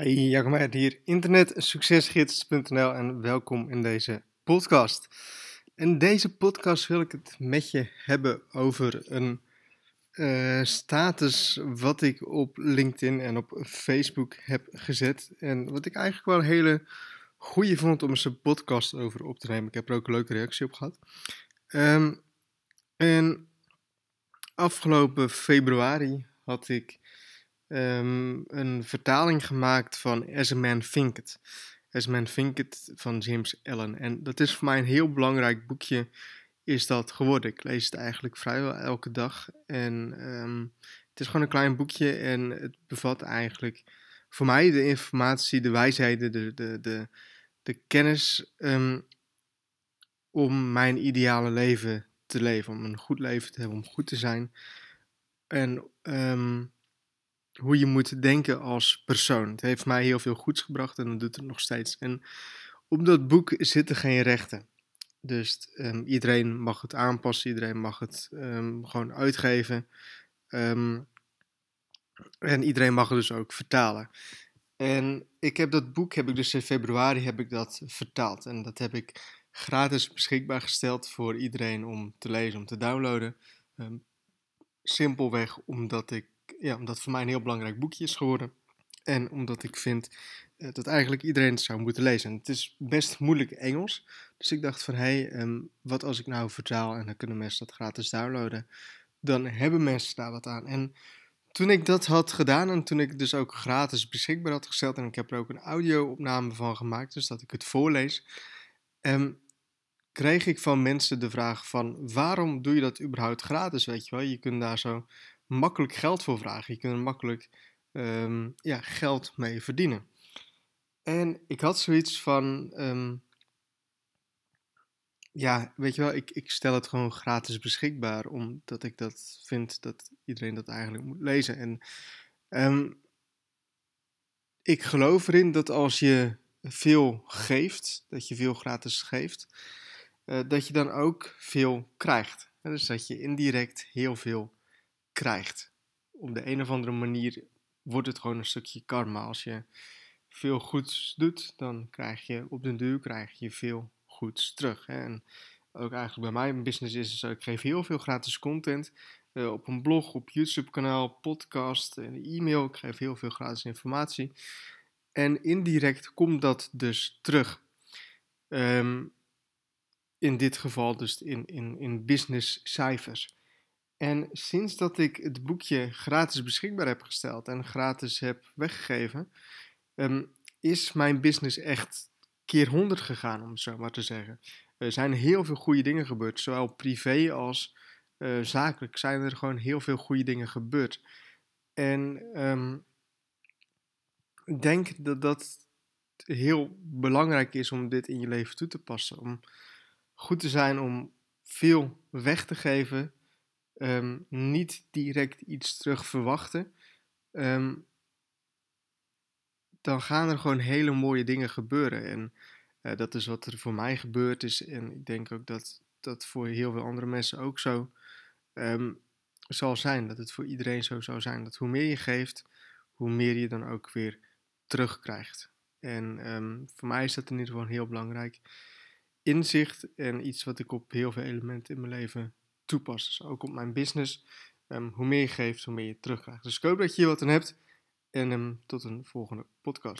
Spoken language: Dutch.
Hey, Jacob hier, internetsuccesgids.nl en welkom in deze podcast. In deze podcast wil ik het met je hebben over een uh, status wat ik op LinkedIn en op Facebook heb gezet. En wat ik eigenlijk wel een hele goede vond om eens een podcast over op te nemen. Ik heb er ook een leuke reactie op gehad. Um, en afgelopen februari had ik um, een vertaling gemaakt van As a Man Thinketh. As a Man Thinketh van James Allen. En dat is voor mij een heel belangrijk boekje is dat geworden. Ik lees het eigenlijk vrijwel elke dag. En um, het is gewoon een klein boekje en het bevat eigenlijk voor mij de informatie, de wijsheden, de, de, de, de kennis um, om mijn ideale leven te leven. Om een goed leven te hebben, om goed te zijn. En um, hoe je moet denken als persoon. Het heeft mij heel veel goeds gebracht en dat doet het nog steeds. En op dat boek zitten geen rechten. Dus um, iedereen mag het aanpassen, iedereen mag het um, gewoon uitgeven. Um, en iedereen mag het dus ook vertalen. En ik heb dat boek, heb ik dus in februari heb ik dat vertaald. En dat heb ik gratis beschikbaar gesteld voor iedereen om te lezen, om te downloaden. simpelweg omdat ik ja, omdat het voor mij een heel belangrijk boekje is geworden. En omdat ik vind uh, dat eigenlijk iedereen het zou moeten lezen. En het is best moeilijk Engels. Dus ik dacht van, hé, hey, um, wat als ik nou vertaal en dan kunnen mensen dat gratis downloaden. Dan hebben mensen daar wat aan. En toen ik dat had gedaan en toen ik dus ook gratis beschikbaar had gesteld. En ik heb er ook een audio-opname van gemaakt, dus dat ik het voorlees. Um, kreeg ik van mensen de vraag van, waarom doe je dat überhaupt gratis, weet je wel? Je kunt daar zo makkelijk geld voor vragen. Je kunt er makkelijk um, ja, geld mee verdienen. En ik had zoiets van, um, ja, weet je wel, ik, ik stel het gewoon gratis beschikbaar, omdat ik dat vind dat iedereen dat eigenlijk moet lezen. En um, ik geloof erin dat als je veel geeft, dat je veel gratis geeft, uh, dat je dan ook veel krijgt. Dus dat je indirect heel veel krijgt. Op de een of andere manier wordt het gewoon een stukje karma. Als je veel goeds doet, dan krijg je op den duur krijg je veel goeds terug. Hè? En ook eigenlijk bij mijn business is ik geef heel veel gratis content. Uh, op een blog, op YouTube kanaal, podcast en e-mail. Ik geef heel veel gratis informatie. En indirect komt dat dus terug. Um, in dit geval dus in, in, in business cijfers. En sinds dat ik het boekje gratis beschikbaar heb gesteld en gratis heb weggegeven, um, is mijn business echt keer 100 gegaan, om het zo maar te zeggen. Er zijn heel veel goede dingen gebeurd, zowel privé als uh, zakelijk zijn er gewoon heel veel goede dingen gebeurd. En um, ik denk dat dat heel belangrijk is om dit in je leven toe te passen. Om goed te zijn om veel weg te geven um, niet direct iets terug verwachten, um, dan gaan er gewoon hele mooie dingen gebeuren. En uh, dat is wat er voor mij gebeurd is. En ik denk ook dat dat voor heel veel andere mensen ook zo um, zal zijn. Dat het voor iedereen zo zou zijn. Dat hoe meer je geeft, hoe meer je dan ook weer terugkrijgt. En voor mij is dat in ieder geval een heel belangrijk inzicht en iets wat ik op heel veel elementen in mijn leven toepassen. Ook op mijn business. Um, hoe meer je geeft, hoe meer je terugkrijgt. Dus ik hoop dat je hier wat aan hebt. En um, tot een volgende podcast.